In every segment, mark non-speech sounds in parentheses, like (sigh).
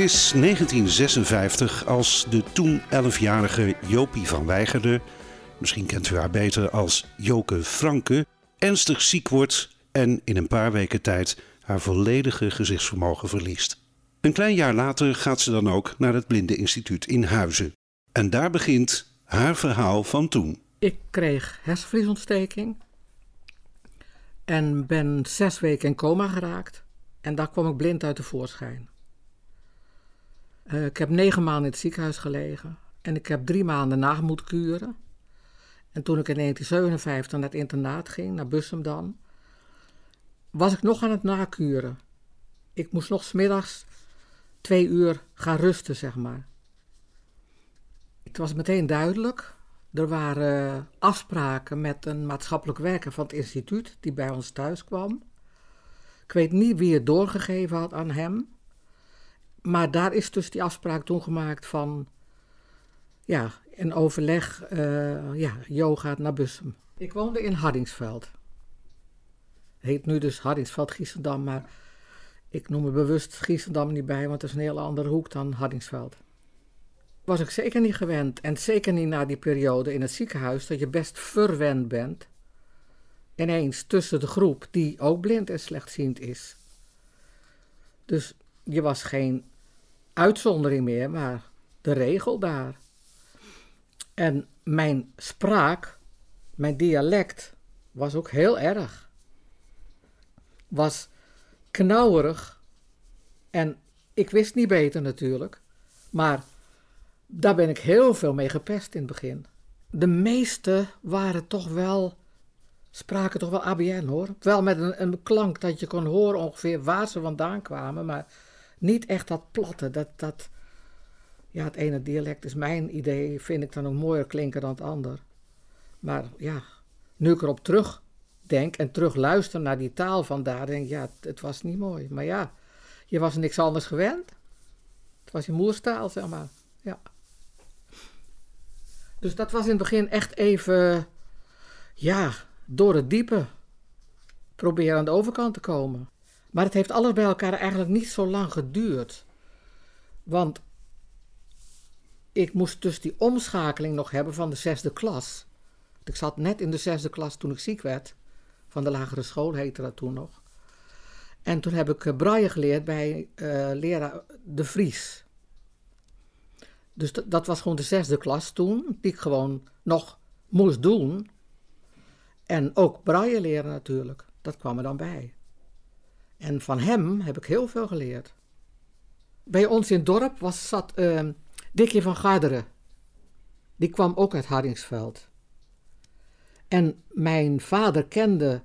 Is 1956 als de toen 11-jarige Jopie van Weigerde, misschien kent u haar beter als Joke Franke, ernstig ziek wordt en in een paar weken tijd haar volledige gezichtsvermogen verliest. Een klein jaar later gaat ze dan ook naar het Blindeninstituut in Huizen. En daar begint haar verhaal van toen. Ik kreeg hersenvliesontsteking en ben zes weken in coma geraakt. En daar kwam ik blind uit de voorschijn. Uh, ik heb negen maanden in het ziekenhuis gelegen en ik heb drie maanden na moeten kuren. En toen ik in 1957 naar het internaat ging, naar Bussum dan, was ik nog aan het nakuren. Ik moest nog smiddags twee uur gaan rusten, zeg maar. Het was meteen duidelijk. Er waren afspraken met een maatschappelijk werker van het instituut die bij ons thuis kwam. Ik weet niet wie het doorgegeven had aan hem. Maar daar is dus die afspraak toen gemaakt van, ja, in overleg, uh, ja, Jo gaat naar Bussum. Ik woonde in Hardingsveld. Heet nu dus Hardingsveld Giesendam, maar ik noem me bewust Giesendam niet bij, want het is een hele andere hoek dan Hardingsveld. Was ik zeker niet gewend en zeker niet na die periode in het ziekenhuis dat je best verwend bent. Ineens tussen de groep die ook blind en slechtziend is. Dus je was geen uitzondering meer, maar de regel daar. En mijn spraak, mijn dialect, was ook heel erg. Was knauwerig. En ik wist niet beter natuurlijk. Maar daar ben ik heel veel mee gepest in het begin. De meeste waren toch wel, spraken toch wel ABN hoor. Wel met een, een klank dat je kon horen ongeveer waar ze vandaan kwamen. Maar niet echt dat platte, dat, dat, ja, het ene dialect is mijn idee, vind ik dan ook mooier klinken dan het ander. Maar ja, nu ik erop terug denk en terug luister naar die taal van daar, denk ik, ja, het, het, was niet mooi. Maar ja, je was niks anders gewend. Het was je moerstaal, zeg maar. Ja. Dus dat was in het begin echt even, ja, door het diepe. Proberen aan de overkant te komen. Maar het heeft alles bij elkaar eigenlijk niet zo lang geduurd. Want ik moest dus die omschakeling nog hebben van de zesde klas. Ik zat net in de zesde klas toen ik ziek werd. Van de lagere school heette dat toen nog. En toen heb ik uh, braille geleerd bij uh, leraar De Vries. Dus dat was gewoon de zesde klas toen, die ik gewoon nog moest doen. En ook braille leren natuurlijk, dat kwam er dan bij. En van hem heb ik heel veel geleerd. Bij ons in het dorp was, zat uh, Dikje van Garderen. Die kwam ook uit Hardingsveld. En mijn vader kende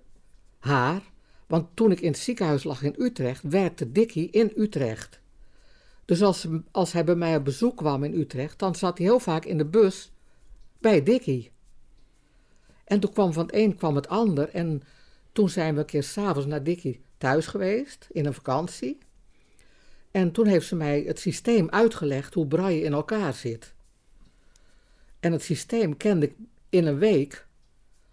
haar, want toen ik in het ziekenhuis lag in Utrecht, werkte Dikkie in Utrecht. Dus als, als hij bij mij op bezoek kwam in Utrecht, dan zat hij heel vaak in de bus bij Dikkie. En toen kwam van het een kwam het ander en toen zijn we een keer s'avonds naar Dikkie thuis geweest in een vakantie. En toen heeft ze mij het systeem uitgelegd hoe braille in elkaar zit. En het systeem kende ik in een week.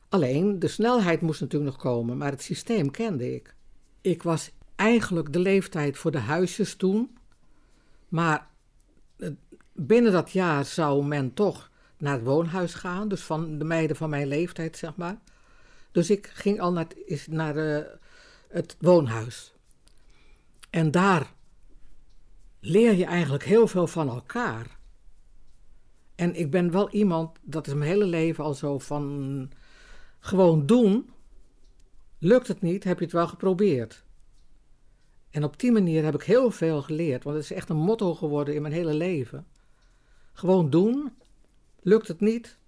Alleen de snelheid moest natuurlijk nog komen, maar het systeem kende ik. Ik was eigenlijk de leeftijd voor de huisjes toen. Maar eh, binnen dat jaar zou men toch naar het woonhuis gaan. Dus van de meiden van mijn leeftijd, zeg maar. Dus ik ging al naar, naar de het woonhuis. En daar leer je eigenlijk heel veel van elkaar. En ik ben wel iemand, dat is mijn hele leven al zo van gewoon doen. Lukt het niet, heb je het wel geprobeerd. En op die manier heb ik heel veel geleerd, want het is echt een motto geworden in mijn hele leven. Gewoon doen. Lukt het niet,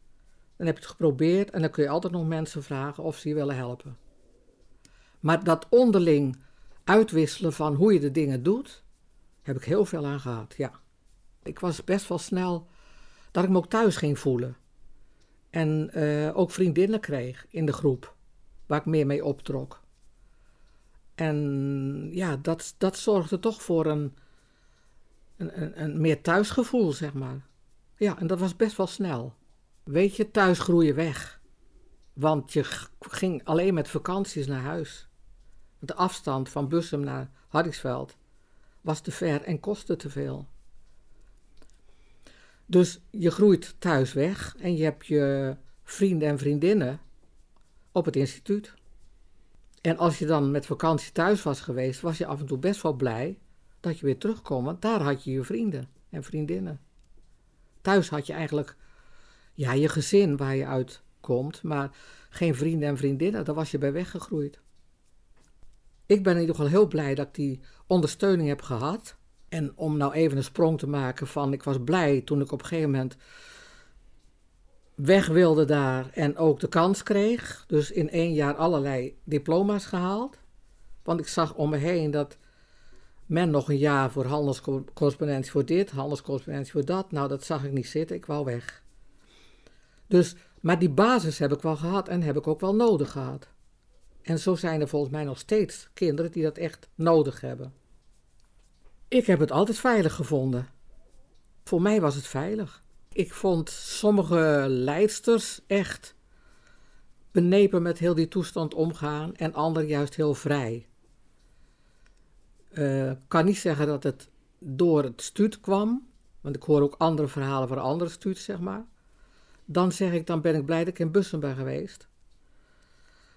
dan heb je het geprobeerd en dan kun je altijd nog mensen vragen of ze je willen helpen. Maar dat onderling uitwisselen van hoe je de dingen doet, heb ik heel veel aan gehad, ja. Ik was best wel snel dat ik me ook thuis ging voelen. En eh, ook vriendinnen kreeg in de groep, waar ik meer mee optrok. En ja, dat, dat zorgde toch voor een, een, een, meer thuisgevoel, zeg maar. Ja, en dat was best wel snel. Weet je, thuis groeien weg. Want je ging alleen met vakanties naar huis. De afstand van Bussum naar Hardingsveld was te ver en kostte te veel. Dus je groeit thuis weg en je hebt je vrienden en vriendinnen op het instituut. En als je dan met vakantie thuis was geweest, was je af en toe best wel blij dat je weer terugkwam, want daar had je je vrienden en vriendinnen. Thuis had je eigenlijk ja, je gezin waar je uit komt, maar geen vrienden en vriendinnen, daar was je bij weggegroeid. Ik ben in ieder geval heel blij dat ik die ondersteuning heb gehad. En om nou even een sprong te maken van, ik was blij toen ik op een gegeven moment weg wilde daar en ook de kans kreeg. Dus in één jaar allerlei diploma's gehaald. Want ik zag om me heen dat men nog een jaar voor handelscorrespondentie voor dit, handelscorrespondentie voor dat. Nou, dat zag ik niet zitten, ik wou weg. Dus, maar die basis heb ik wel gehad en heb ik ook wel nodig gehad. En zo zijn er volgens mij nog steeds kinderen die dat echt nodig hebben. Ik heb het altijd veilig gevonden. Voor mij was het veilig. Ik vond sommige leidsters echt benepen met heel die toestand omgaan en anderen juist heel vrij. Ik uh, kan niet zeggen dat het door het stuut kwam, want ik hoor ook andere verhalen van andere stuuts, zeg maar. Dan zeg ik, dan ben ik blij dat ik in Bussen ben geweest.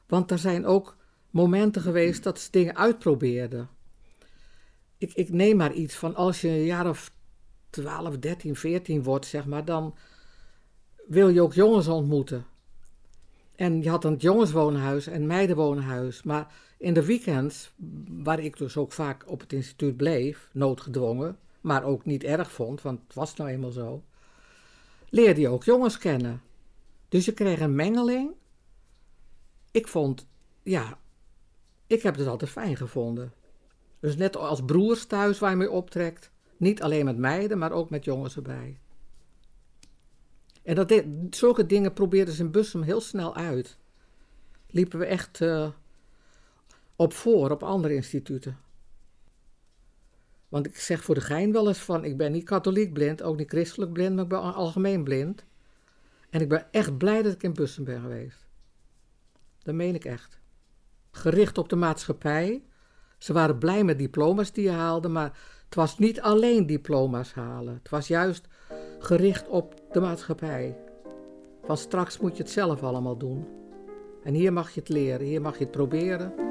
Want er zijn ook momenten geweest dat ze dingen uitprobeerden. Ik, ik neem maar iets van als je een jaar of 12, 13, 14 wordt, zeg maar, dan wil je ook jongens ontmoeten. En je had een jongenswoonhuis en meidenwoonhuis. Maar in de weekends, waar ik dus ook vaak op het instituut bleef, noodgedwongen, maar ook niet erg vond, want het was nou eenmaal zo, leerde je ook jongens kennen. Dus je kreeg een mengeling. Ik vond, ja, ik heb het altijd fijn gevonden. Dus net als broers thuis waar je mee optrekt. Niet alleen met meiden, maar ook met jongens erbij. En dat zulke dingen probeerden ze in Bussum heel snel uit. Liepen we echt uh, op voor op andere instituten. Want ik zeg voor de gein wel eens van, ik ben niet katholiek blind, ook niet christelijk blind, maar ik ben algemeen blind. En ik ben echt blij dat ik in Bussum ben geweest. Dat meen ik echt. Gericht op de maatschappij. Ze waren blij met diploma's die je haalde, maar het was niet alleen diploma's halen. Het was juist gericht op de maatschappij. Van straks moet je het zelf allemaal doen. En hier mag je het leren, hier mag je het proberen.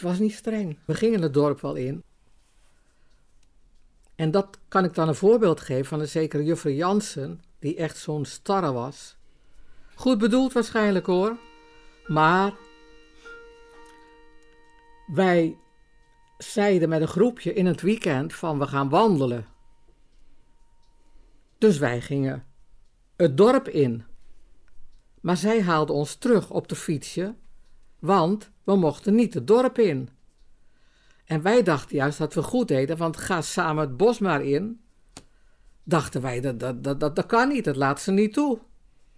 Het was niet streng. We gingen het dorp wel in. En dat kan ik dan een voorbeeld geven van een zekere juffrouw Jansen, die echt zo'n starre was. Goed bedoeld waarschijnlijk hoor, maar Wij zeiden met een groepje in het weekend van we gaan wandelen. Dus wij gingen het dorp in. Maar zij haalde ons terug op de fietsje, want we mochten niet het dorp in. En wij dachten juist dat we goed deden, want ga samen het bos maar in. Dachten wij, dat, dat, dat, dat, kan niet, dat laat ze niet toe.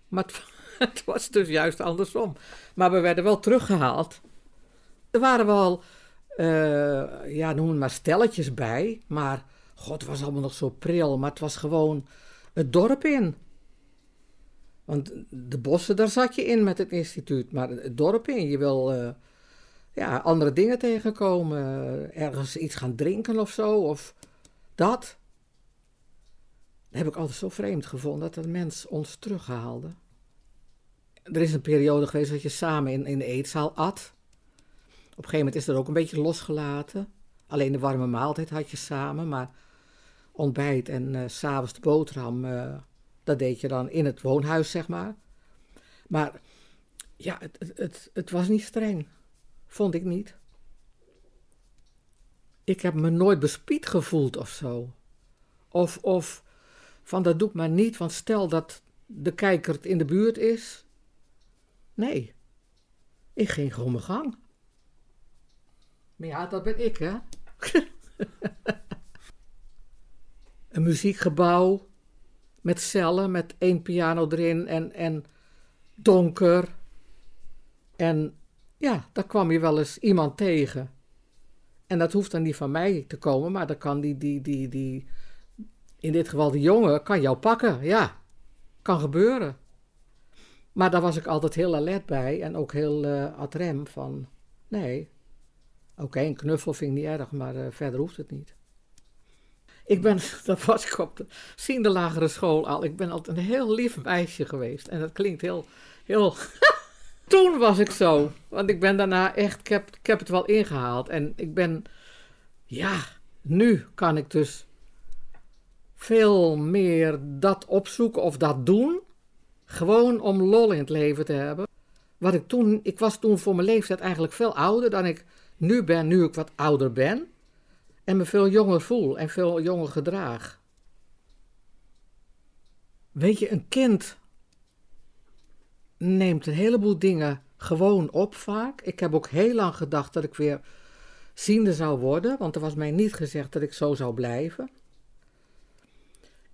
Maar (laughs) het, was dus juist andersom. Maar we werden wel teruggehaald. Er waren wel, uh, ja, noem het maar stelletjes bij. Maar, god, het was allemaal nog zo pril. Maar het was gewoon het dorp in. Want de bossen, daar zat je in met het instituut. Maar het dorp in, je wil uh, ja, andere dingen tegenkomen. Ergens iets gaan drinken of zo. Of dat. Dat heb ik altijd zo vreemd gevonden, dat een mens ons terughaalde. Er is een periode geweest dat je samen in, in de eetzaal at. Op een gegeven moment is dat ook een beetje losgelaten. Alleen de warme maaltijd had je samen, maar ontbijt en uh, s'avonds de boterham, uh, dat deed je dan in het woonhuis, zeg maar. Maar ja, het, het, het, het was niet streng. Vond ik niet. Ik heb me nooit bespied gevoeld of zo. Of, of van dat doe ik maar niet, want stel dat de kijker in de buurt is. Nee, ik ging gewoon mijn gang. Maar ja, dat ben ik, hè. (laughs) een muziekgebouw met cellen, met één piano erin en, en donker. En ja, daar kwam je wel eens iemand tegen. En dat hoeft dan niet van mij te komen, maar dan kan die, die, die, die in dit geval de jongen, kan jou pakken. Ja, kan gebeuren. Maar daar was ik altijd heel alert bij en ook heel uh, adrem van, nee, oké, een knuffel vind ik niet erg, maar uh, verder hoeft het niet. Ik ben, (laughs) dat was ik op de ziende lagere school al, ik ben altijd een heel lief meisje geweest. En dat klinkt heel, heel... (laughs) Toen was ik zo, want ik ben daarna echt, ik heb, ik heb het wel ingehaald. En ik ben, ja, nu kan ik dus veel meer dat opzoeken of dat doen. Gewoon om lol in het leven te hebben. Wat ik toen, ik was toen voor mijn leeftijd eigenlijk veel ouder dan ik nu ben, nu ik wat ouder ben. En me veel jonger voel en veel jonger gedraag. Weet je, een kind neemt een heleboel dingen gewoon op vaak. Ik heb ook heel lang gedacht dat ik weer ziende zou worden, want er was mij niet gezegd dat ik zo zou blijven.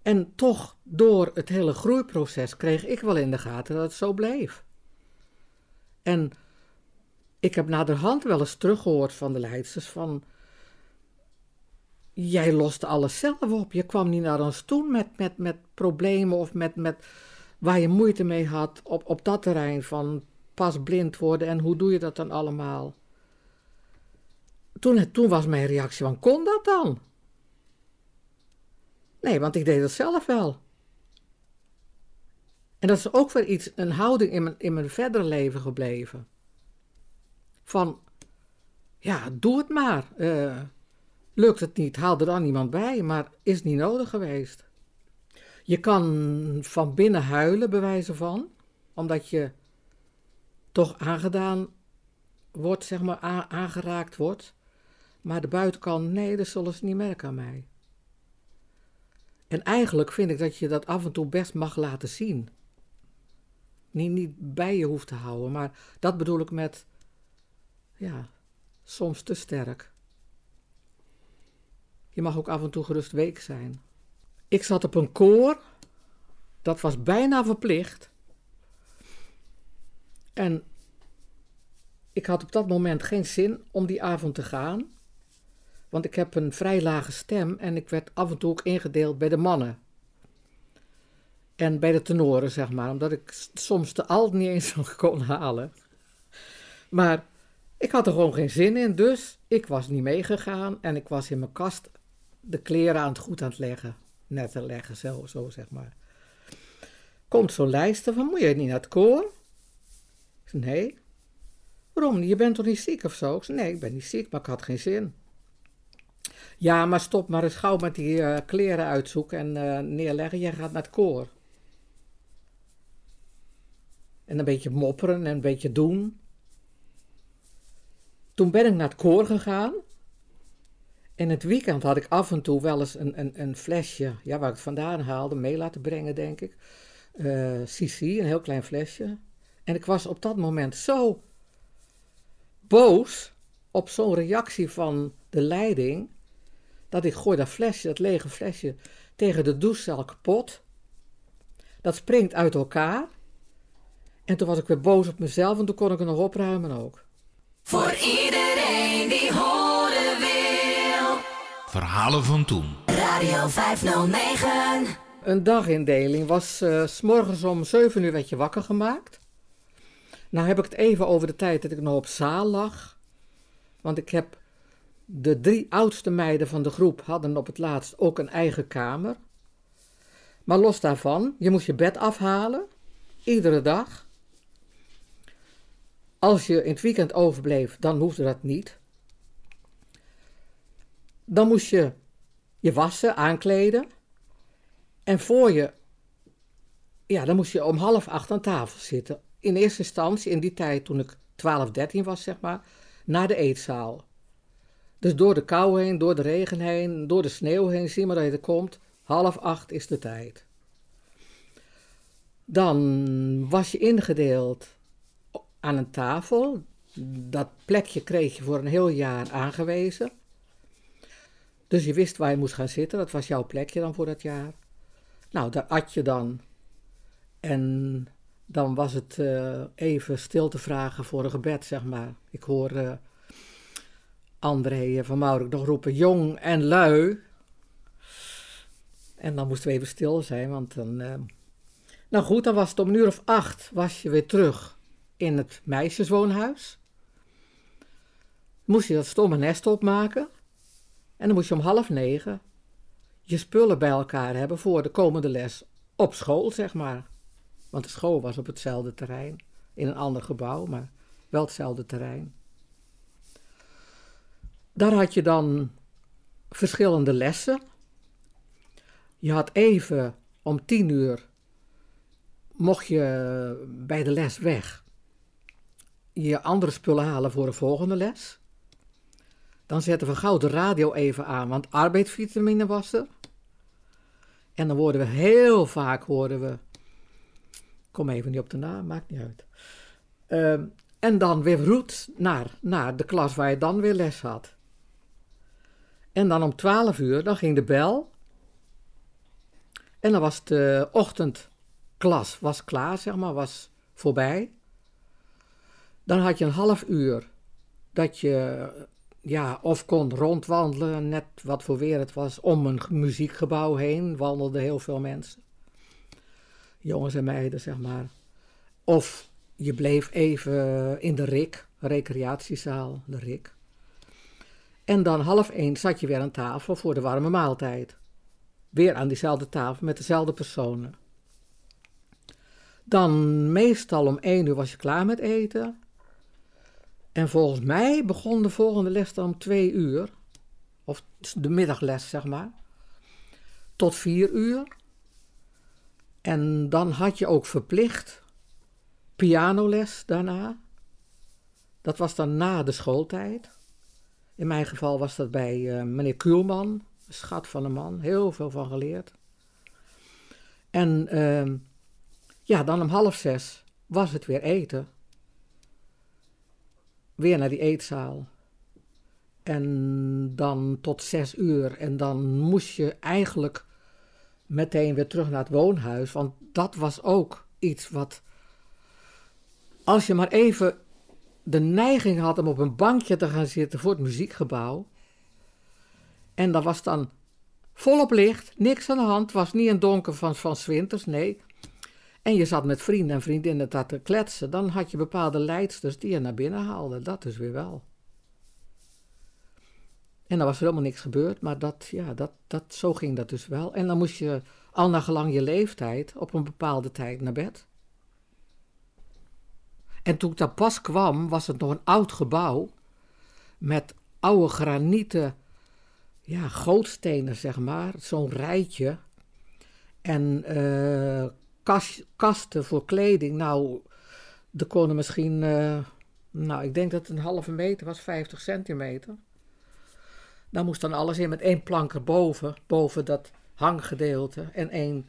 En toch, door het hele groeiproces, kreeg ik wel in de gaten dat het zo bleef. En ik heb naderhand wel eens teruggehoord van de leidsters van... Jij loste alles zelf op. Je kwam niet naar ons toe met, met, met problemen of met, met waar je moeite mee had op, op dat terrein van pas blind worden en hoe doe je dat dan allemaal? Toen, toen was mijn reactie van, kon dat dan? Nee, want ik deed het zelf wel. En dat is ook weer iets, een houding in mijn, in mijn verdere leven gebleven. Van, ja, doe het maar. Uh, lukt het niet, haal er dan iemand bij, maar is niet nodig geweest. Je kan van binnen huilen, bij wijze van, omdat je toch aangedaan wordt, zeg maar, aangeraakt wordt. Maar de buitenkant, nee, dat zullen ze niet merken aan mij. En eigenlijk vind ik dat je dat af en toe best mag laten zien. Niet, niet bij je hoeft te houden, maar dat bedoel ik met, ja, soms te sterk. Je mag ook af en toe gerust week zijn. Ik zat op een koor, dat was bijna verplicht. En ik had op dat moment geen zin om die avond te gaan. Want ik heb een vrij lage stem en ik werd af en toe ook ingedeeld bij de mannen. En bij de tenoren, zeg maar, omdat ik soms de alt niet eens (laughs) kon halen. Maar ik had er gewoon geen zin in, dus ik was niet meegegaan en ik was in mijn kast de kleren aan het goed aan het leggen. Net te leggen, zo, zo zeg maar. Komt zo'n lijster van, moet je niet naar het koor? Ik zei, nee. Waarom? Je bent toch niet ziek of zo? Ik zei, nee, ik ben niet ziek, maar ik had geen zin. Ja, maar stop maar eens gauw met die uh, kleren uitzoeken en uh, neerleggen. Jij gaat naar het koor. En een beetje mopperen en een beetje doen. Toen ben ik naar het koor gegaan. In het weekend had ik af en toe wel eens een, een, een flesje, ja, waar ik het vandaan haalde, mee laten brengen, denk ik. Uh, CC, een heel klein flesje. En ik was op dat moment zo boos op zo'n reactie van de leiding, dat ik gooi dat flesje, dat lege flesje, tegen de douchecel kapot. Dat springt uit elkaar. En toen was ik weer boos op mezelf en toen kon ik het nog opruimen ook. Voor iedereen Verhalen van toen. Radio 509. Een dagindeling was uh, s morgens om 7 uur werd je wakker gemaakt. Nou heb ik het even over de tijd dat ik nog op zaal lag. Want ik heb de drie oudste meiden van de groep hadden op het laatst ook een eigen kamer. Maar los daarvan, je moest je bed afhalen, iedere dag. Als je in het weekend overbleef, dan hoefde dat niet. Dan moest je je wassen, aankleden. En voor je, ja, dan moest je om half acht aan tafel zitten. In eerste instantie, in die tijd toen ik 12, 13 was, zeg maar, naar de eetzaal. Dus door de kou heen, door de regen heen, door de sneeuw heen, zie maar dat je er komt. Half acht is de tijd. Dan was je ingedeeld aan een tafel. Dat plekje kreeg je voor een heel jaar aangewezen. Dus je wist waar je moest gaan zitten. Dat was jouw plekje dan voor dat jaar. Nou, daar at je dan. En dan was het uh, even stil te vragen voor een gebed, zeg maar. Ik hoor uh, André van Maurik nog roepen, jong en lui. En dan moesten we even stil zijn, want dan... Uh... Nou goed, dan was het om een uur of acht, was je weer terug in het meisjeswoonhuis. Moest je dat stomme nest opmaken. En dan moest je om half negen je spullen bij elkaar hebben voor de komende les op school, zeg maar. Want de school was op hetzelfde terrein, in een ander gebouw, maar wel hetzelfde terrein. Daar had je dan verschillende lessen. Je had even om tien uur, mocht je bij de les weg, je andere spullen halen voor de volgende les. Dan zetten we gauw de radio even aan, want arbeidsvitamine was er. En dan worden we heel vaak, hoorden we, kom even niet op de naam, maakt niet uit. Uh, en dan weer roet naar, naar de klas waar je dan weer les had. En dan om 12 uur, dan ging de bel. En dan was de ochtendklas was klaar, zeg maar, was voorbij. Dan had je een half uur dat je ja, of kon rondwandelen, net wat voor weer het was, om een muziekgebouw heen wandelden heel veel mensen. Jongens en meiden, zeg maar. Of je bleef even in de RIK, recreatiezaal, de RIK. En dan half één zat je weer aan tafel voor de warme maaltijd. Weer aan diezelfde tafel met dezelfde personen. Dan meestal om één uur was je klaar met eten. En volgens mij begon de volgende les dan om twee uur. Of de middagles, zeg maar. Tot vier uur. En dan had je ook verplicht pianoles daarna. Dat was dan na de schooltijd. In mijn geval was dat bij uh, meneer Kuhlman, schat van een man, heel veel van geleerd. En uh, ja, dan om half zes was het weer eten weer naar die eetzaal. En dan tot zes uur. En dan moest je eigenlijk meteen weer terug naar het woonhuis. Want dat was ook iets wat. Als je maar even de neiging had om op een bankje te gaan zitten voor het muziekgebouw. En dat was dan volop licht, niks aan de hand. was niet een donker van, van winters, nee en je zat met vrienden en vriendinnen daar te kletsen, dan had je bepaalde leidsters die je naar binnen haalden. Dat dus weer wel. En dan was er helemaal niks gebeurd, maar dat, ja, dat, dat, zo ging dat dus wel. En dan moest je al naar gelang je leeftijd op een bepaalde tijd naar bed. En toen ik daar pas kwam, was het nog een oud gebouw met oude granieten, ja, gootstenen zeg maar, zo'n rijtje. En uh, kasten voor kleding. Nou, er konden misschien uh, nou, ik denk dat het een halve meter was, 50 centimeter. Dan moest dan alles in met één plank erboven, boven dat hanggedeelte. En één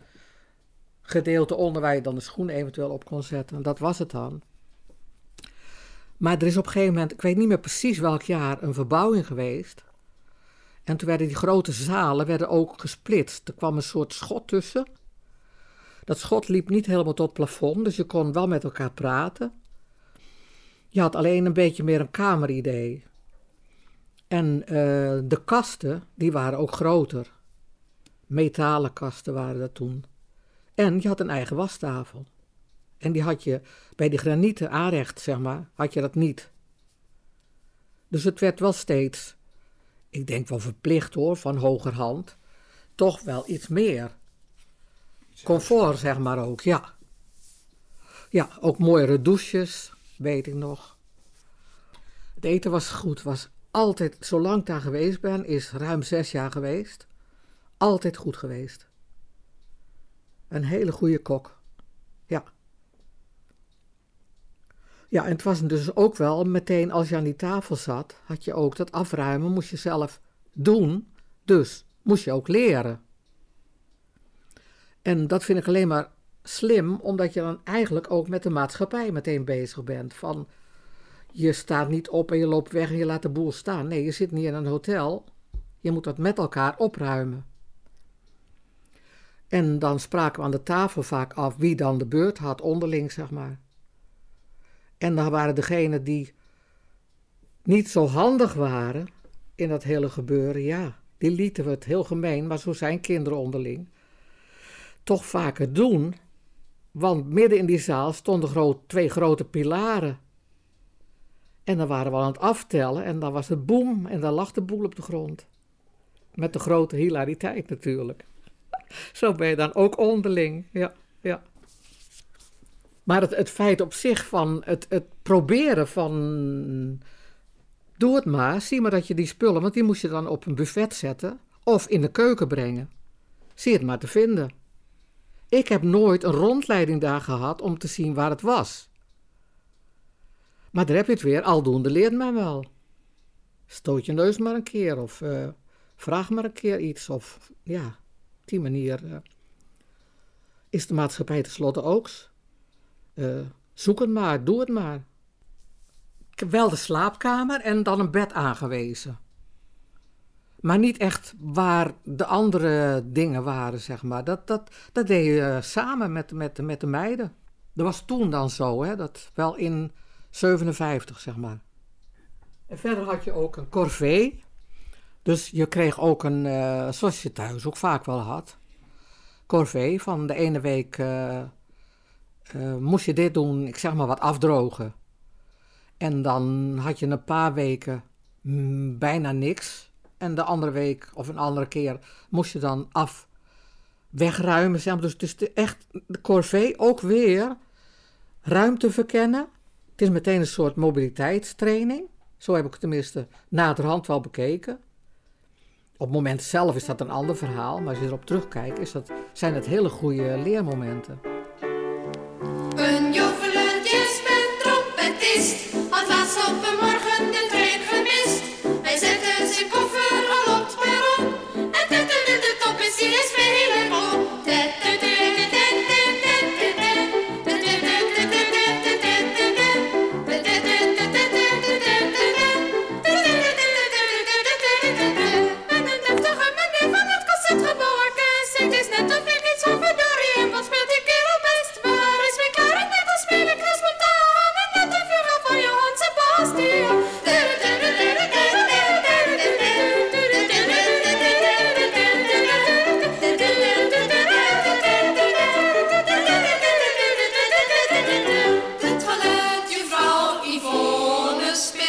gedeelte onder waar je dan de schoen eventueel op kon zetten. En dat was het dan. Maar er is op een gegeven moment, ik weet niet meer precies welk jaar, een verbouwing geweest. En toen werden die grote zalen werden ook gesplitst. Er kwam een soort schot tussen. Dat schot liep niet helemaal tot plafond, dus je kon wel met elkaar praten. Je had alleen een beetje meer een kameridee. En eh, de kasten, die waren ook groter. Metalen kasten waren dat toen. En je had een eigen wastafel. En die had je bij die granieten aanrecht, zeg maar, had je dat niet. Dus het werd wel steeds, ik denk wel verplicht hoor, van hogerhand, toch wel iets meer. Comfort, zeg maar ook, ja. Ja, ook mooiere douches, weet ik nog. Het eten was goed, was altijd, zolang ik daar geweest ben, is ruim zes jaar geweest, altijd goed geweest. Een hele goede kok, ja. Ja, en het was dus ook wel meteen als je aan die tafel zat, had je ook dat afruimen, moest je zelf doen, dus moest je ook leren. En dat vind ik alleen maar slim, omdat je dan eigenlijk ook met de maatschappij meteen bezig bent. Van je staat niet op en je loopt weg en je laat de boel staan. Nee, je zit niet in een hotel. Je moet dat met elkaar opruimen. En dan spraken we aan de tafel vaak af wie dan de beurt had, onderling zeg maar. En dan waren degenen die niet zo handig waren in dat hele gebeuren, ja, die lieten we het heel gemeen, maar zo zijn kinderen onderling, toch vaker doen. Want midden in die zaal stonden groot, twee grote pilaren. En dan waren we aan het aftellen en dan was het boem en dan lag de boel op de grond. Met de grote hilariteit natuurlijk. (laughs) Zo ben je dan ook onderling, ja, ja. Maar het, het feit op zich van het, het proberen van. Doe het maar, zie maar dat je die spullen, want die moest je dan op een buffet zetten of in de keuken brengen. Zie het maar te vinden. Ik heb nooit een rondleiding daar gehad om te zien waar het was. Maar daar heb je het weer, aldoende leert men wel. Stoot je neus maar een keer of uh, vraag maar een keer iets. Of ja, op die manier uh, is de maatschappij tenslotte ook. Uh, zoek het maar, doe het maar. Ik heb wel de slaapkamer en dan een bed aangewezen. Maar niet echt waar de andere dingen waren, zeg maar. Dat, dat, dat deed je samen met, met, met de meiden. Dat was toen dan zo, hè. Dat wel in 57, zeg maar. En verder had je ook een corvée. Dus je kreeg ook een, uh, zoals je thuis ook vaak wel had, corvée. Van de ene week uh, moest je dit doen, ik zeg maar wat afdrogen. En dan had je een paar weken mm, bijna niks. En de andere week of een andere keer moest je dan af wegruimen. Dus het is echt de corvée ook weer ruimte verkennen. Het is meteen een soort mobiliteitstraining. Zo heb ik het tenminste naderhand wel bekeken. Op het moment zelf is dat een ander verhaal, maar als je erop terugkijkt, is dat, zijn het hele goede leermomenten.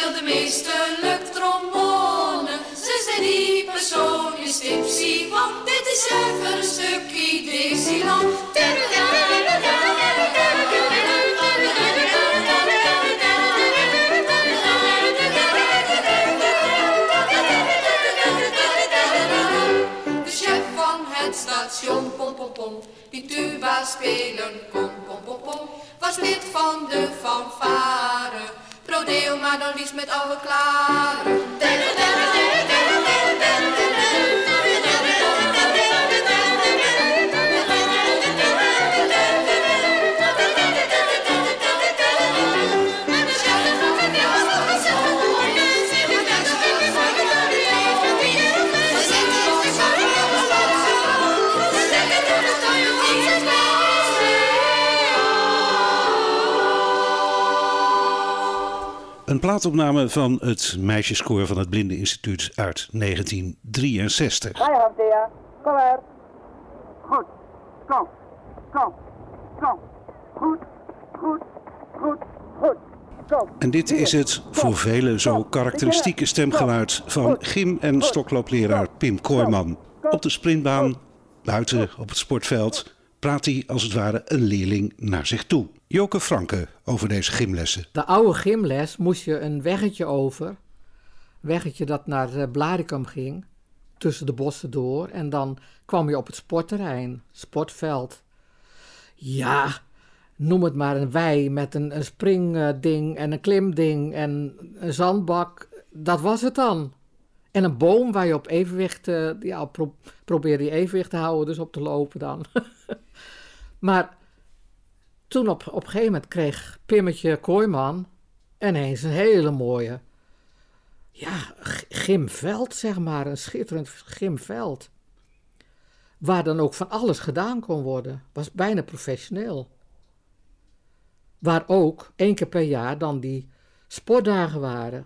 speelt de meesterlijk trombone. Ze zijn die personen tipsy, want dit is even een stukje Dixieland. De chef van het station, pom pom pom, die tuba spelen, kom pom pom pom, was lid van de fanfare. Rodeo maar dan liefst met oude klaren. Plaatopname van het meisjeskoor van het Blindeninstituut uit 1963. Ga je gang, Thea. Kom maar. Goed. Kom. Kom. Kom. Goed. Goed. Goed. Goed. Kom. En dit is het voor velen zo karakteristieke stemgeluid van gym- en stokloopleraar Pim Kooijman. Op de sprintbaan, buiten op het sportveld, praat hij als het ware een leerling naar zich toe. Joke Franke over deze gymlessen. De oude gymles moest je een weggetje over. Weggetje dat naar uh, Blaricum ging. Tussen de bossen door. En dan kwam je op het sportterrein. Sportveld. Ja, noem het maar een wei met een, een springding en een klimding en een zandbak. Dat was het dan. En een boom waar je op evenwicht, uh, ja, pro probeerde je evenwicht te houden, dus op te lopen dan. (laughs) maar toen op, op een gegeven moment kreeg Pimmetje Kooiman ineens een hele mooie, ja, gymveld zeg maar, een schitterend gymveld. Waar dan ook van alles gedaan kon worden. Was bijna professioneel. Waar ook één keer per jaar dan die sportdagen waren.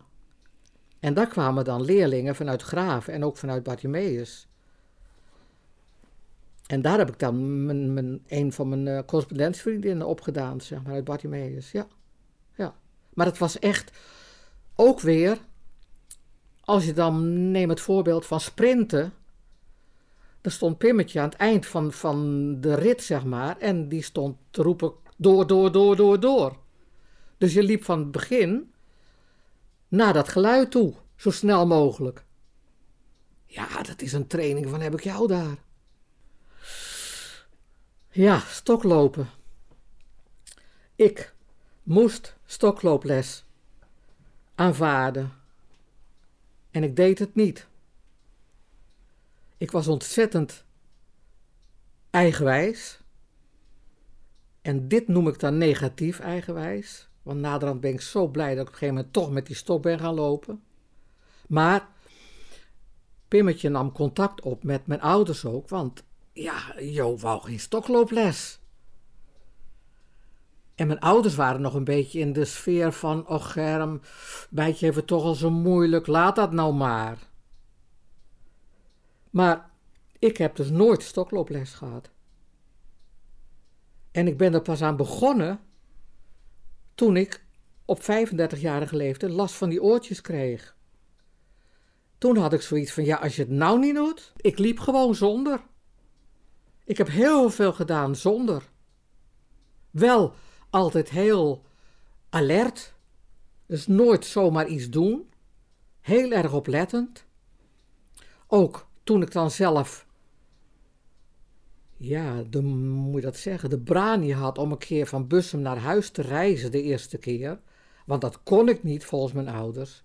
En daar kwamen dan leerlingen vanuit Graven en ook vanuit Bartimeus. En daar heb ik dan mijn, een van mijn uh, correspondentievriendinnen opgedaan, zeg maar, uit Bartimeus. Ja. ja. Maar het was echt ook weer, als je dan, neem het voorbeeld van sprinten. Er stond Pimmetje aan het eind van, van de rit, zeg maar, en die stond te roepen door, door, door, door, door. Dus je liep van het begin naar dat geluid toe, zo snel mogelijk. Ja, dat is een training van heb ik jou daar. Ja, stoklopen. Ik moest stoklooples aanvaarden. En ik deed het niet. Ik was ontzettend eigenwijs. En dit noem ik dan negatief eigenwijs. Want naderhand ben ik zo blij dat ik op een gegeven moment toch met die stok ben gaan lopen. Maar Pimmetje nam contact op met mijn ouders ook, want ja, Jo wou geen stoklooples. En mijn ouders waren nog een beetje in de sfeer van, och Germ, bijtje het toch al zo moeilijk, laat dat nou maar. Maar ik heb dus nooit stoklooples gehad. En ik ben er pas aan begonnen toen ik op 35-jarige leeftijd last van die oortjes kreeg. Toen had ik zoiets van, ja, als je het nou niet doet, ik liep gewoon zonder. Ik heb heel veel gedaan zonder. Wel altijd heel alert, dus nooit zomaar iets doen. Heel erg oplettend. Ook toen ik dan zelf, ja, de, moet je dat zeggen, de brani had om een keer van Bussum naar huis te reizen de eerste keer. Want dat kon ik niet volgens mijn ouders.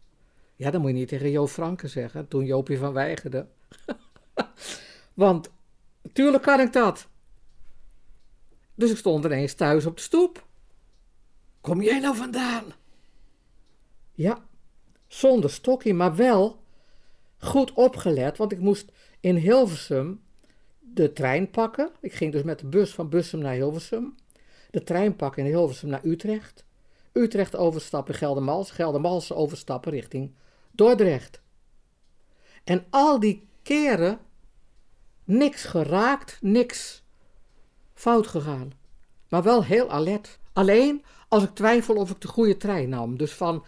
Ja, dat moet je niet tegen Jo Franke zeggen, toen Joopje van weigerde. (laughs) Want Tuurlijk kan ik dat. Dus ik stond ineens thuis op de stoep. Kom jij nou vandaan? Ja, zonder stokje, maar wel goed opgelet, want ik moest in Hilversum de trein pakken. Ik ging dus met de bus van Bussum naar Hilversum. De trein pakken in Hilversum naar Utrecht. Utrecht overstappen Geldermals, Geldermals overstappen richting Dordrecht. En al die keren Niks geraakt, niks fout gegaan. Maar wel heel alert. Alleen als ik twijfel of ik de goede trein nam. Dus van,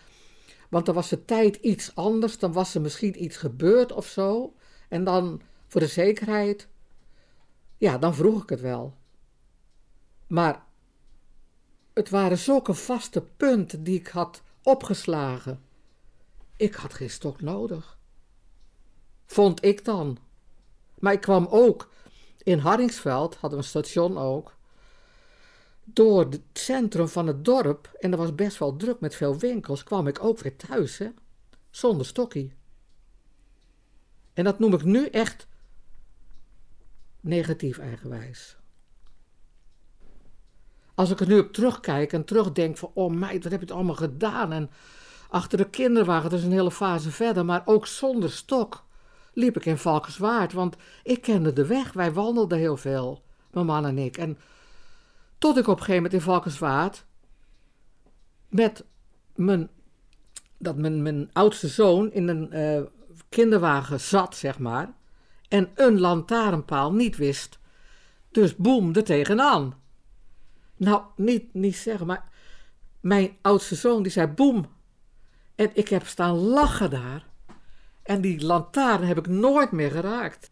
want dan was de tijd iets anders, dan was er misschien iets gebeurd of zo. En dan voor de zekerheid, ja, dan vroeg ik het wel. Maar het waren zulke vaste punten die ik had opgeslagen. Ik had geen stok nodig. Vond ik dan. Maar ik kwam ook in Hardingsveld, hadden we een station ook. door het centrum van het dorp, en er was best wel druk met veel winkels, kwam ik ook weer thuis, hè? Zonder stokkie. En dat noem ik nu echt negatief eigenwijs. Als ik er nu op terugkijk en terugdenk van, oh meid, wat heb je het allemaal gedaan? En achter de kinderwagen, dat is een hele fase verder, maar ook zonder stok liep ik in Valkenswaard, want ik kende de weg. Wij wandelden heel veel, mijn man en ik. En tot ik op een gegeven moment in Valkenswaard met mijn, dat mijn, mijn oudste zoon in een eh, kinderwagen zat, zeg maar, en een lantaarnpaal niet wist. Dus boem, er tegenaan. Nou, niet, niet zeggen, maar mijn oudste zoon die zei boem. En ik heb staan lachen daar. En die lantaarn heb ik nooit meer geraakt.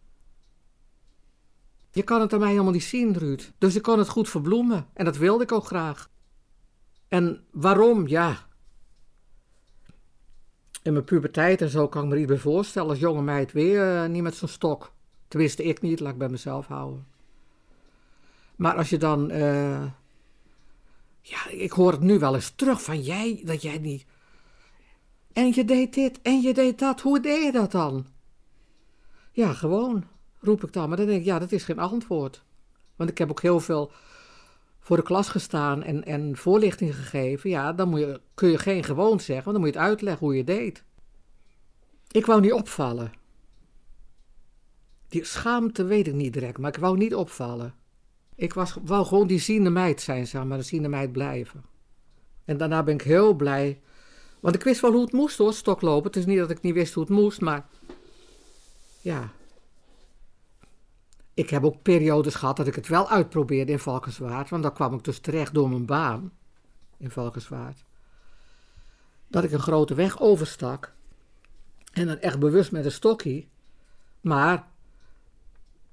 Je kan het aan mij helemaal niet zien, Ruud. Dus ik kon het goed verbloemen. En dat wilde ik ook graag. En waarom? Ja. In mijn puberteit en zo kan ik me niet meer voorstellen als jonge meid weer eh, niet met zo'n stok. Tenminste, ik niet, laat ik bij mezelf houden. Maar als je dan. eh, ja, ik hoor het nu wel eens terug van jij, dat jij niet. En je deed dit en je deed dat. Hoe deed je dat dan? Ja, gewoon, roep ik dan. Maar dan denk ik, ja, dat is geen antwoord. Want ik heb ook heel veel voor de klas gestaan en, en voorlichting gegeven. Ja, dan moet je, kun je geen gewoon zeggen, want dan moet je het uitleggen hoe je deed. Ik wou niet opvallen. Die schaamte weet ik niet direct, maar ik wou niet opvallen. Ik was, wou gewoon die ziende meid zijn, zeg maar, de ziende meid blijven. En daarna ben ik heel blij. Want ik wist wel hoe het moest hoor, stoklopen. Het is niet dat ik niet wist hoe het moest, maar... Ja. Ik heb ook periodes gehad dat ik het wel uitprobeerde in Valkenswaard. Want dan kwam ik dus terecht door mijn baan in Valkenswaard. Dat ik een grote weg overstak. En dan echt bewust met een stokje. Maar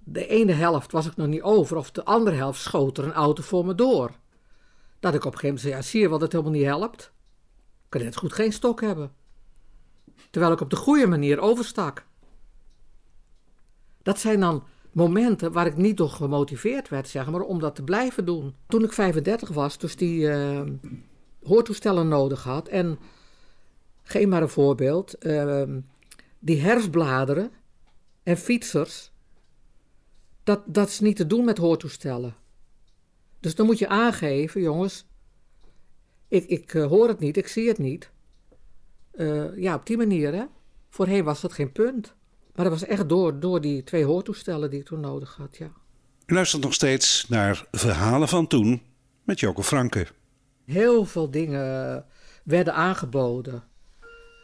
de ene helft was ik nog niet over, of de andere helft schoot er een auto voor me door. Dat ik op een gegeven moment zei, ja, zie je wel dat het helemaal niet helpt? Kan net goed geen stok hebben. Terwijl ik op de goede manier overstak. Dat zijn dan momenten waar ik niet door gemotiveerd werd, zeg maar, om dat te blijven doen. Toen ik 35 was, dus die eh, hoortoestellen nodig had. En geef maar een voorbeeld. eh, die herfstbladeren en fietsers, dat, dat is niet te doen met hoortoestellen. Dus dan moet je aangeven, jongens, ik, ik eh, hoor het niet, ik zie het niet. Eh, ja, op die manier, hè. Voorheen was dat geen punt. Maar dat was echt door, door die twee hoortoestellen die ik toen nodig had, ja. U luistert nog steeds naar Verhalen van Toen met Joko Franke. Heel veel dingen werden aangeboden.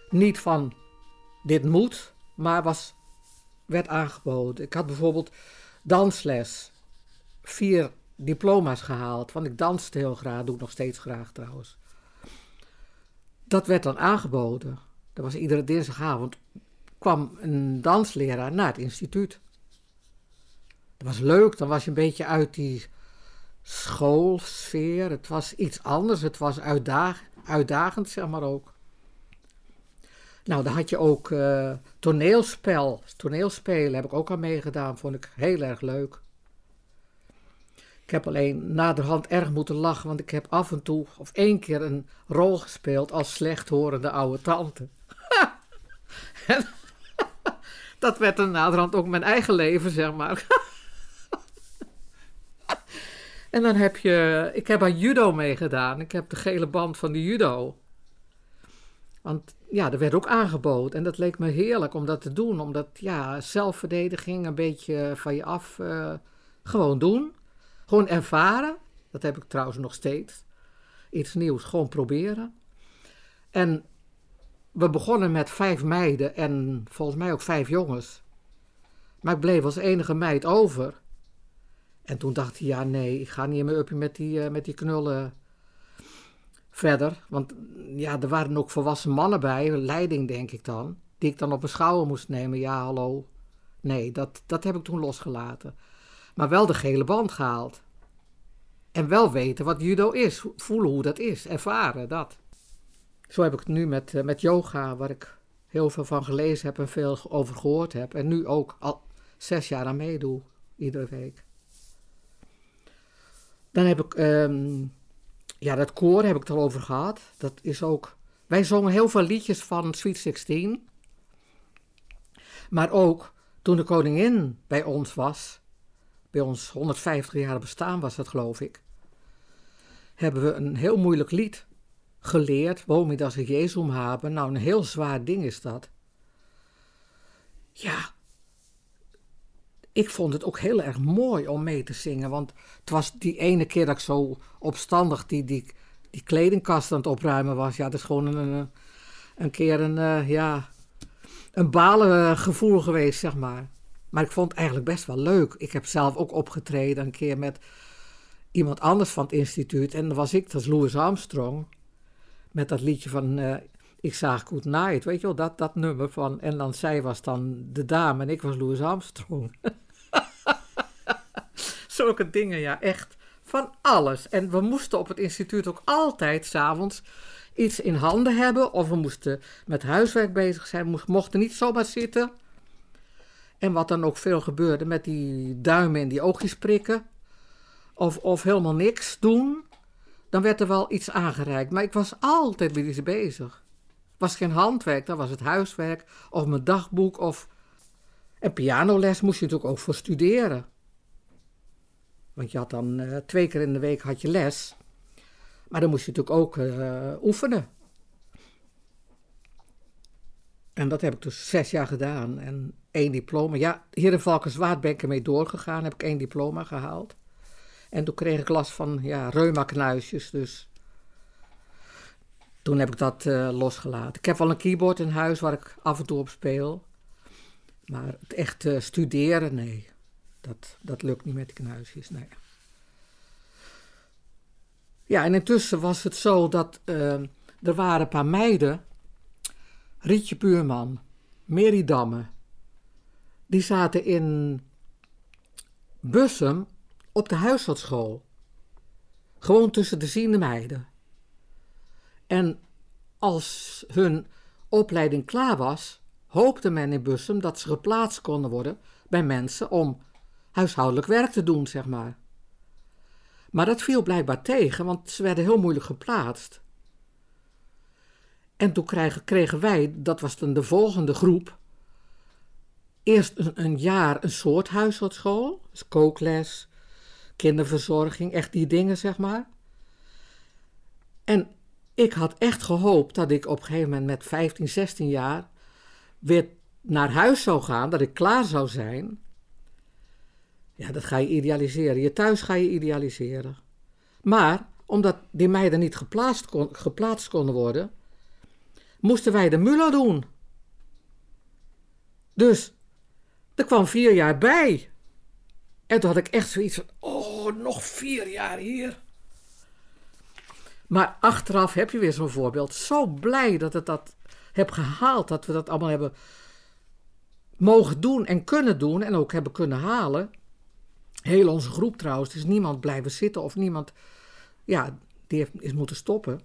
Niet van dit moet, maar was, werd aangeboden. Ik had bijvoorbeeld dansles. Vier diploma's gehaald, want ik danste heel graag, doe ik nog steeds graag trouwens. Dat werd dan aangeboden. Dat was iedere dinsdagavond kwam een dansleraar naar het instituut. Dat was leuk, dan was je een beetje uit die schoolsfeer. Het was iets anders, het was uitdag, uitdagend, zeg maar ook. Nou, dan had je ook eh, toneelspel. Toneelspelen heb ik ook aan meegedaan, vond ik heel erg leuk. Ik heb alleen naderhand erg moeten lachen, want ik heb af en toe, of één keer, een rol gespeeld als slechthorende oude tante. (laughs) Dat werd dan naderhand ook mijn eigen leven, zeg maar. (laughs) en dan heb je, ik heb aan judo meegedaan. Ik heb de gele band van de judo. Want ja, er werd ook aangeboden. En dat leek me heerlijk om dat te doen. Omdat, ja, zelfverdediging, een beetje van je af, eh, gewoon doen. Gewoon ervaren. Dat heb ik trouwens nog steeds. Iets nieuws, gewoon proberen. En we begonnen met vijf meiden en volgens mij ook vijf jongens. Maar ik bleef als enige meid over. En toen dacht hij, ja nee, ik ga niet in mijn uppie met die, eh, met die knullen verder. Want ja, er waren ook volwassen mannen bij, leiding denk ik dan. Die ik dan op mijn schouder moest nemen. Ja, hallo. Nee, dat, dat heb ik toen losgelaten. Maar wel de gele band gehaald. En wel weten wat judo is. Voelen hoe dat is. Ervaren dat. Zo heb ik het nu met, eh, met yoga, waar ik heel veel van gelezen heb en veel over gehoord heb. En nu ook al zes jaar aan meedoe, iedere week. Dan heb ik, ehm, ja, dat koor heb ik het al over gehad. Dat is ook, wij zongen heel veel liedjes van Sweet 16. Maar ook toen de koningin bij ons was, bij ons 150 jaar bestaan was dat geloof ik, hebben we een heel moeilijk lied geleerd. Woon dat ze Jezum hebben. Nou, een heel zwaar ding is dat. Ja, ik vond het ook heel erg mooi om mee te zingen. Want het was die ene keer dat ik zo opstandig die, die, die kledingkast aan het opruimen was. Ja, dat is gewoon een, een keer een, uh, ja, een balengevoel geweest, zeg maar. Maar ik vond het eigenlijk best wel leuk. Ik heb zelf ook opgetreden een keer met iemand anders van het instituut. En dan was ik, dat is Louis Armstrong. Met dat liedje van uh, Ik zag Good Night, weet je wel, dat, dat nummer van... En dan zij was dan de dame en ik was Louis Armstrong. (laughs) Zulke dingen, ja, echt. Van alles. En we moesten op het instituut ook altijd s'avonds iets in handen hebben. Of we moesten met huiswerk bezig zijn. Mochten niet zomaar zitten. En wat dan ook veel gebeurde met die duimen in die oogjes prikken. Of, of helemaal niks doen. Dan werd er wel iets aangereikt. Maar ik was altijd met iets bezig. Was geen handwerk, dat was het huiswerk. Of mijn dagboek. Of... En pianoles moest je natuurlijk ook voor studeren. Want je had dan uh, twee keer in de week had je les. Maar dan moest je natuurlijk ook uh, oefenen. En dat heb ik dus zes jaar gedaan. En één diploma. Ja, hier in Valkenswaard ben ik ermee doorgegaan. Heb ik één diploma gehaald. En toen kreeg ik last van ja, reumaknuisjes. Dus toen heb ik dat uh, losgelaten. Ik heb wel een keyboard in huis waar ik af en toe op speel. Maar het echt uh, studeren, nee. Dat, dat lukt niet met die knuisjes, nee. Ja, en intussen was het zo dat uh, er waren een paar meiden. Rietje Buurman, Mary Damme. Die zaten in Bussum op de huishoudschool. Gewoon tussen de ziende meiden. En als hun opleiding klaar was, hoopte men in Bussum dat ze geplaatst konden worden bij mensen om huishoudelijk werk te doen, zeg maar. Maar dat viel blijkbaar tegen, want ze werden heel moeilijk geplaatst. En toen kregen, kregen wij, dat was dan de volgende groep, eerst een, een jaar een soort huishoudschool, dus kookles, kinderverzorging, echt die dingen, zeg maar. En ik had echt gehoopt dat ik op een gegeven moment met 15, 16 jaar weer naar huis zou gaan, dat ik klaar zou zijn. Ja, dat ga je idealiseren. Je thuis ga je idealiseren. Maar omdat die meiden niet geplaatst, kon, geplaatst konden worden, moesten wij de MULO doen. Dus er kwam vier jaar bij. En toen had ik echt zoiets van: oh, nog vier jaar hier. Maar achteraf heb je weer zo'n voorbeeld. Zo blij dat het dat heb gehaald, dat we dat allemaal hebben mogen doen en kunnen doen en ook hebben kunnen halen. Heel onze groep trouwens, er is niemand blijven zitten of niemand, ja, die heeft, is moeten stoppen.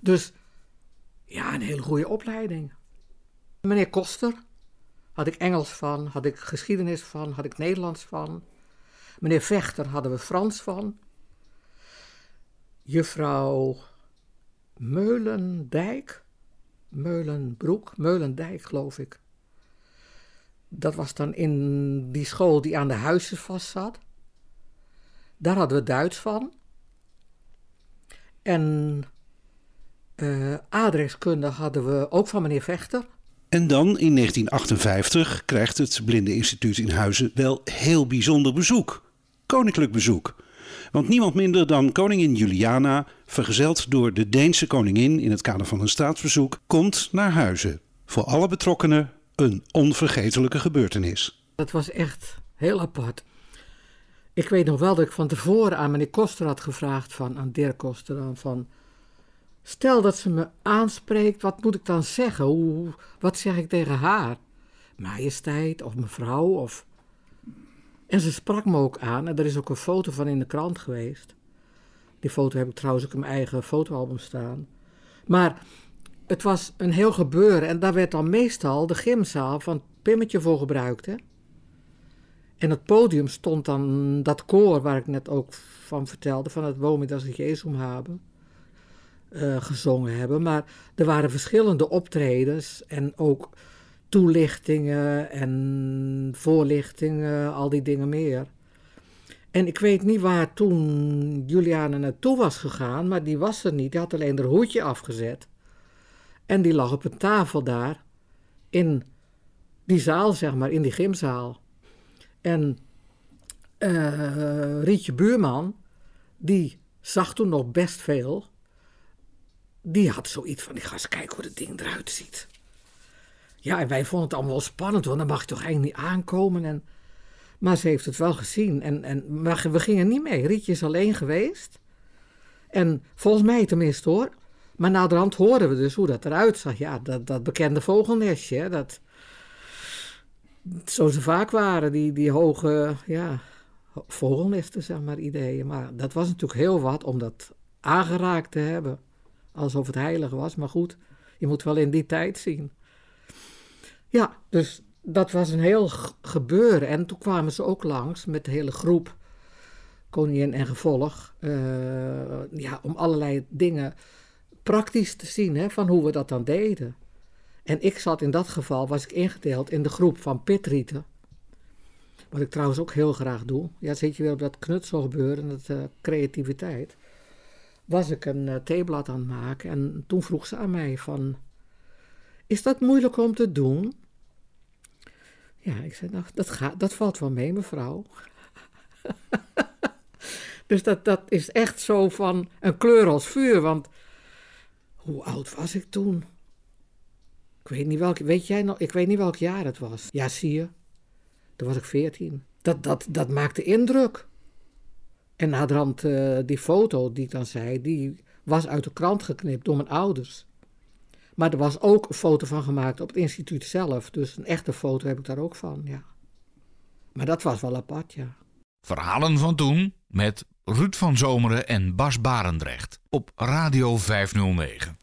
Dus ja, een hele goede opleiding. Meneer Koster had ik Engels van, had ik geschiedenis van, had ik Nederlands van. Meneer Vechter hadden we Frans van. Juffrouw Meulendijk, Meulenbroek, Meulendijk geloof ik. Dat was dan in die school die aan de huizen vast zat. Daar hadden we Duits van. En uh, adreskunde hadden we ook van meneer Vechter. En dan in 1958 krijgt het Blindeninstituut in Huizen wel heel bijzonder bezoek. Koninklijk bezoek. Want niemand minder dan koningin Juliana, vergezeld door de Deense koningin in het kader van een staatsbezoek, komt naar Huizen. Voor alle betrokkenen een onvergetelijke gebeurtenis. Dat was echt heel apart. Ik weet nog wel dat ik van tevoren aan meneer Koster had gevraagd, van, aan Dirk Koster, dan, van... Stel dat ze me aanspreekt, wat moet ik dan zeggen? Hoe, wat zeg ik tegen haar? Majesteit of mevrouw of... En ze sprak me ook aan en er is ook een foto van in de krant geweest. Die foto heb ik trouwens ook in mijn eigen fotoalbum staan. Maar het was een heel gebeuren en daar werd dan meestal de gymzaal van Pimmetje voor gebruikt. Hè? En het podium stond dan dat koor waar ik net ook van vertelde, van het Womidas het Eh, gezongen hebben. Maar er waren verschillende optredens en ook toelichtingen en voorlichtingen, al die dingen meer. En ik weet niet waar toen Juliane naartoe was gegaan, maar die was er niet. Die had alleen haar hoedje afgezet. En die lag op een tafel daar, in die zaal, zeg maar, in die gymzaal. En eh, Rietje Buurman, die zag toen nog best veel. Die had zoiets van, ik ga eens kijken hoe het ding eruit ziet. Ja, en wij vonden het allemaal wel spannend, want dan mag je toch eigenlijk niet aankomen. En, maar ze heeft het wel gezien. En, en, maar we gingen niet mee. Rietje is alleen geweest. En volgens mij tenminste hoor. Maar naderhand horen we dus hoe dat eruit zag. Ja, dat, dat bekende vogelnestje. Dat, zo ze vaak waren, die, die hoge ja, vogelnesten, zeg maar, ideeën. Maar dat was natuurlijk heel wat om dat aangeraakt te hebben. Alsof het heilig was. Maar goed, je moet wel in die tijd zien. Ja, dus dat was een heel gebeuren. En toen kwamen ze ook langs met de hele groep, koningin en gevolg, eh, ja, om allerlei dingen praktisch te zien hè, van hoe we dat dan deden. En ik zat in dat geval, was ik ingedeeld in de groep van pitrieten. Wat ik trouwens ook heel graag doe. Ja, zit je weer op dat knutselgebeuren, dat eh, creativiteit. Was ik een eh, theeblad aan het maken en toen vroeg ze aan mij van... Is dat moeilijk om te doen? Ja, ik zei, nou, dat, gaat, dat valt wel mee, mevrouw. (laughs) dus dat, dat is echt zo van een kleur als vuur. Want hoe oud was ik toen? Ik weet niet welk, weet jij nog, ik weet niet welk jaar het was. Ja, zie je. Toen was ik veertien. Dat, dat, dat maakte indruk. En naderhand, eh die foto die ik dan zei, die was uit de krant geknipt door mijn ouders. Maar er was ook een foto van gemaakt op het instituut zelf. Dus een echte foto heb ik daar ook van, ja. Maar dat was wel apart, ja. Verhalen van toen met Ruud van Zomeren en Bas Barendrecht op Radio 509.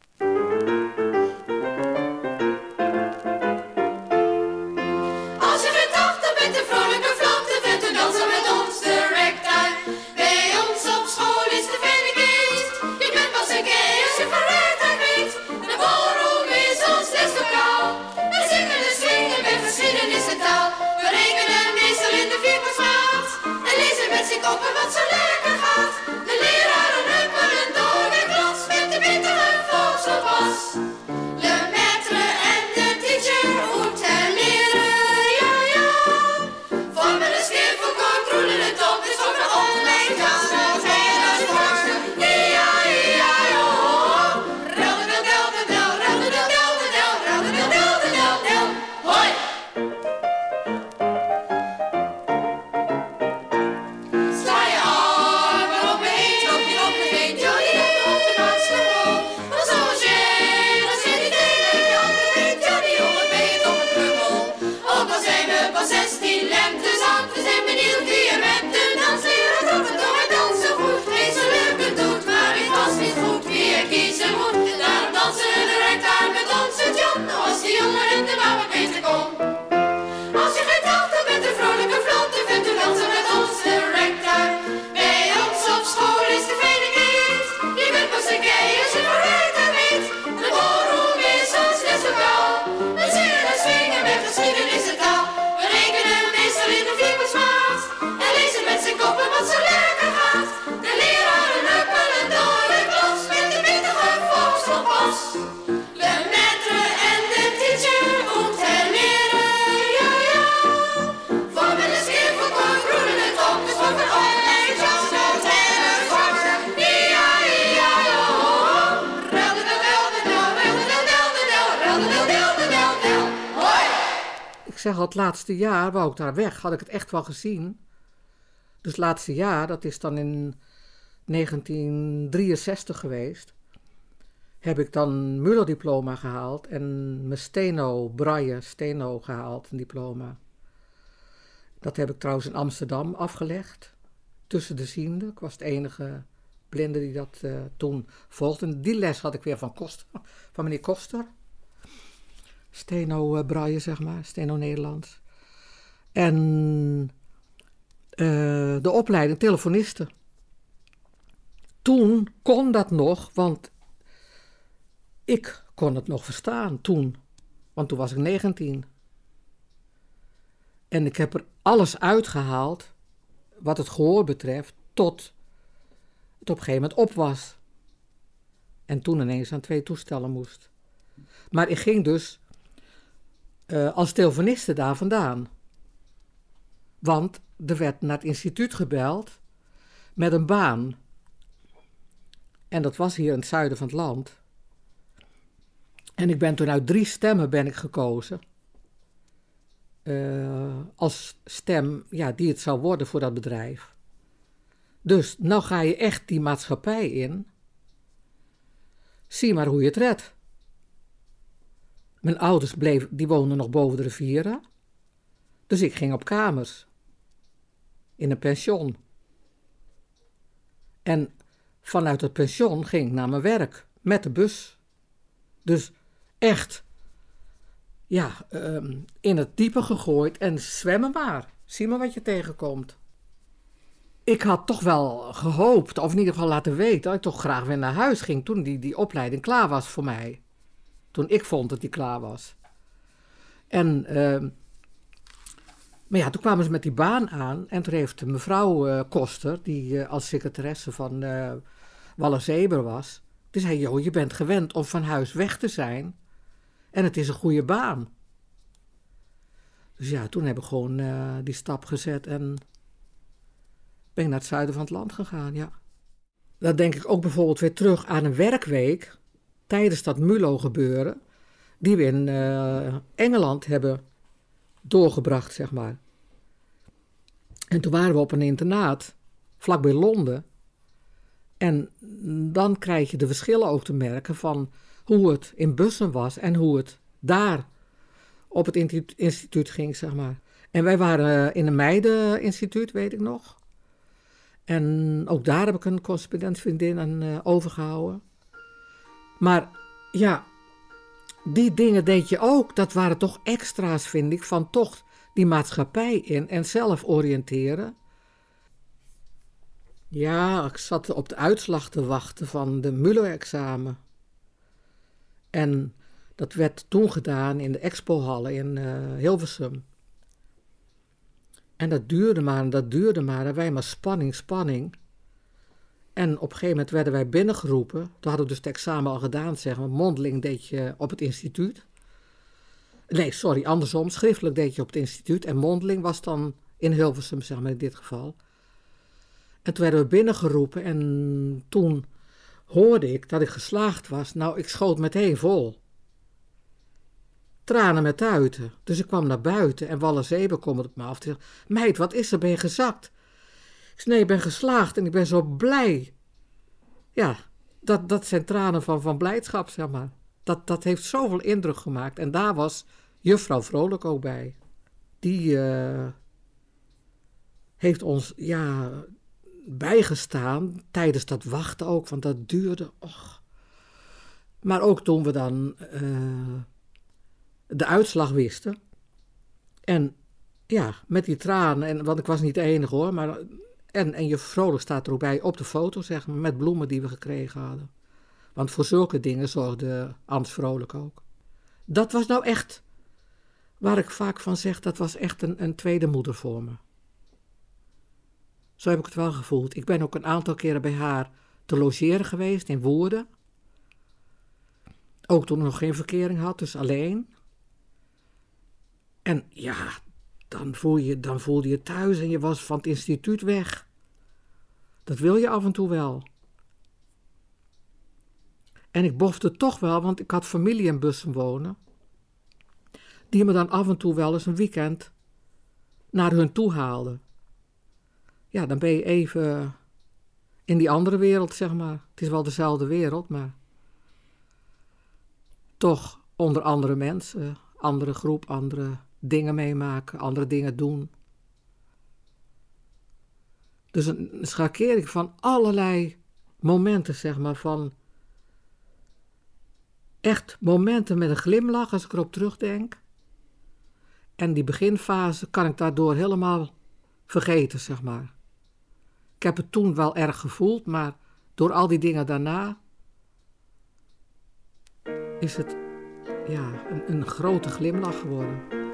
Koppen wat zo lekker laatste jaar, wou ik daar weg, had ik het echt wel gezien. Dus het laatste jaar, dat is dan in 1963 geweest. Heb ik dan Muller-diploma gehaald en mijn steno, braille steno gehaald, een diploma. Dat heb ik trouwens in Amsterdam afgelegd, tussen de zienden. Ik was de enige blinde die dat eh, toen volgde. En die les had ik weer van, Koster, van meneer Koster. Steno eh, zeg maar, steno Nederlands. En eh, de opleiding telefonisten. Toen kon dat nog, want ik kon het nog verstaan toen. Want toen was ik 19. En ik heb er alles uitgehaald, wat het gehoor betreft, tot het op een gegeven moment op was. En toen ineens aan twee toestellen moest. Maar ik ging dus eh, als telefoniste daar vandaan. Want er werd naar het instituut gebeld met een baan. En dat was hier in het zuiden van het land. En ik ben toen uit drie stemmen ben ik gekozen. Eh, als stem ja, die het zou worden voor dat bedrijf. Dus nou ga je echt die maatschappij in. Zie maar hoe je het redt. Mijn ouders bleef, die woonden nog boven de rivieren. Dus ik ging op kamers. In een pension. En vanuit het pension ging ik naar mijn werk. Met de bus. Dus echt, ja, ehm, in het diepe gegooid en zwemmen maar. Zie maar wat je tegenkomt. Ik had toch wel gehoopt, of in ieder geval laten weten, dat ik toch graag weer naar huis ging toen die, die opleiding klaar was voor mij. Toen ik vond dat die klaar was. En, ehm, maar ja, toen kwamen ze met die baan aan en toen heeft mevrouw eh, Koster, die eh, als secretaresse van uh, was, die zei, joh, je bent gewend om van huis weg te zijn en het is een goede baan. Dus ja, toen heb ik gewoon die stap gezet en ben ik naar het zuiden van het land gegaan, ja. Dan denk ik ook bijvoorbeeld weer terug aan een werkweek tijdens dat Mulo-gebeuren, die we in Engeland hebben doorgebracht, zeg maar. En toen waren we op een internaat, vlakbij Londen. En dan krijg je de verschillen ook te merken van hoe het in Bussen was en hoe het daar op het instituut ging, zeg maar. En wij waren in een meideninstituut, weet ik nog. En ook daar heb ik een correspondentvriendin aan uh, overgehouden. Maar ja, die dingen deed je ook. Dat waren toch extra's, vind ik, van toch die maatschappij in en zelf oriënteren. Ja, ik zat op de uitslag te wachten van de Muller-examen. En dat werd toen gedaan in de expohallen in uh, Hilversum. En dat duurde maar en dat duurde maar. En wij maar spanning, spanning. En op een gegeven moment werden wij binnengeroepen. Toen hadden we dus het examen al gedaan, zeg maar. Mondeling deed je op het instituut. Nee, sorry, andersom. Schriftelijk deed je op het instituut. En mondeling was dan in Hilversum, zeg maar, in dit geval. En toen werden we binnengeroepen. En toen hoorde ik dat ik geslaagd was. Nou, ik schoot meteen vol. Tranen met tuiten. Dus ik kwam naar buiten en Walle Zebe kwam op me af. Zei, Meid, wat is er? Ben je gezakt? Ik zei, nee, ik ben geslaagd en ik ben zo blij. Ja, dat, dat zijn tranen van, van blijdschap, zeg maar. Dat, dat heeft zoveel indruk gemaakt. En daar was juffrouw Vrolijk ook bij. Die uh, heeft ons, ja, bijgestaan tijdens dat wachten ook, want dat duurde, och. Maar ook toen we dan uh, de uitslag wisten. En ja, met die tranen, en, want ik was niet de enige hoor, maar en, en je vrolijk staat er ook bij op de foto, zeg maar, met bloemen die we gekregen hadden. Want voor zulke dingen zorgde Ans Vrolijk ook. Dat was nou echt, waar ik vaak van zeg, dat was echt een, een tweede moeder voor me. Zo heb ik het wel gevoeld. Ik ben ook een aantal keren bij haar te logeren geweest in Woerden. Ook toen ik nog geen verkering had, dus alleen. En ja, dan voel, je, dan voelde je thuis en je was van het instituut weg. Dat wil je af en toe wel. En ik bofte toch wel, want ik had familie in Bussen wonen. Die me dan af en toe wel eens een weekend naar hun toe haalden. Ja, dan ben je even in die andere wereld, zeg maar. Het is wel dezelfde wereld, maar toch onder andere mensen, andere groep, andere dingen meemaken, andere dingen doen. Dus een schakering van allerlei momenten, zeg maar, van echt momenten met een glimlach als ik erop terugdenk. En die beginfase kan ik daardoor helemaal vergeten, zeg maar. Ik heb het toen wel erg gevoeld, maar door al die dingen daarna is het ja, een, een grote glimlach geworden.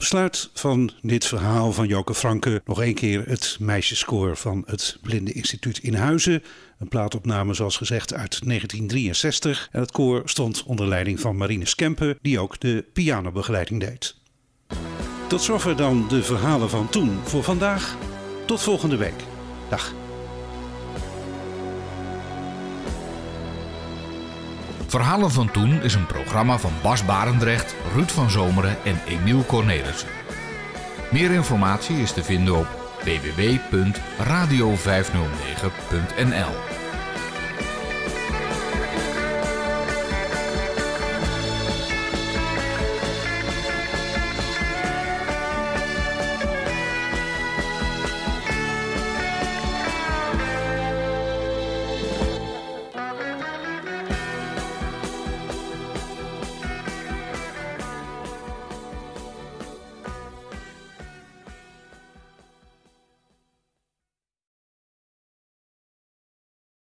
Besluit van dit verhaal van Joke Franke nog één keer het meisjeskoor van het Blinde Instituut in Huizen. Een plaatopname zoals gezegd uit 1963. En het koor stond onder leiding van Marine Skempe, die ook de pianobegeleiding deed. Tot zover dan de verhalen van toen voor vandaag. Tot volgende week. Dag. Verhalen van Toen is een programma van Bas Barendrecht, Ruud van Zomeren en Emiel Cornelissen. Meer informatie is te vinden op www.radio509.nl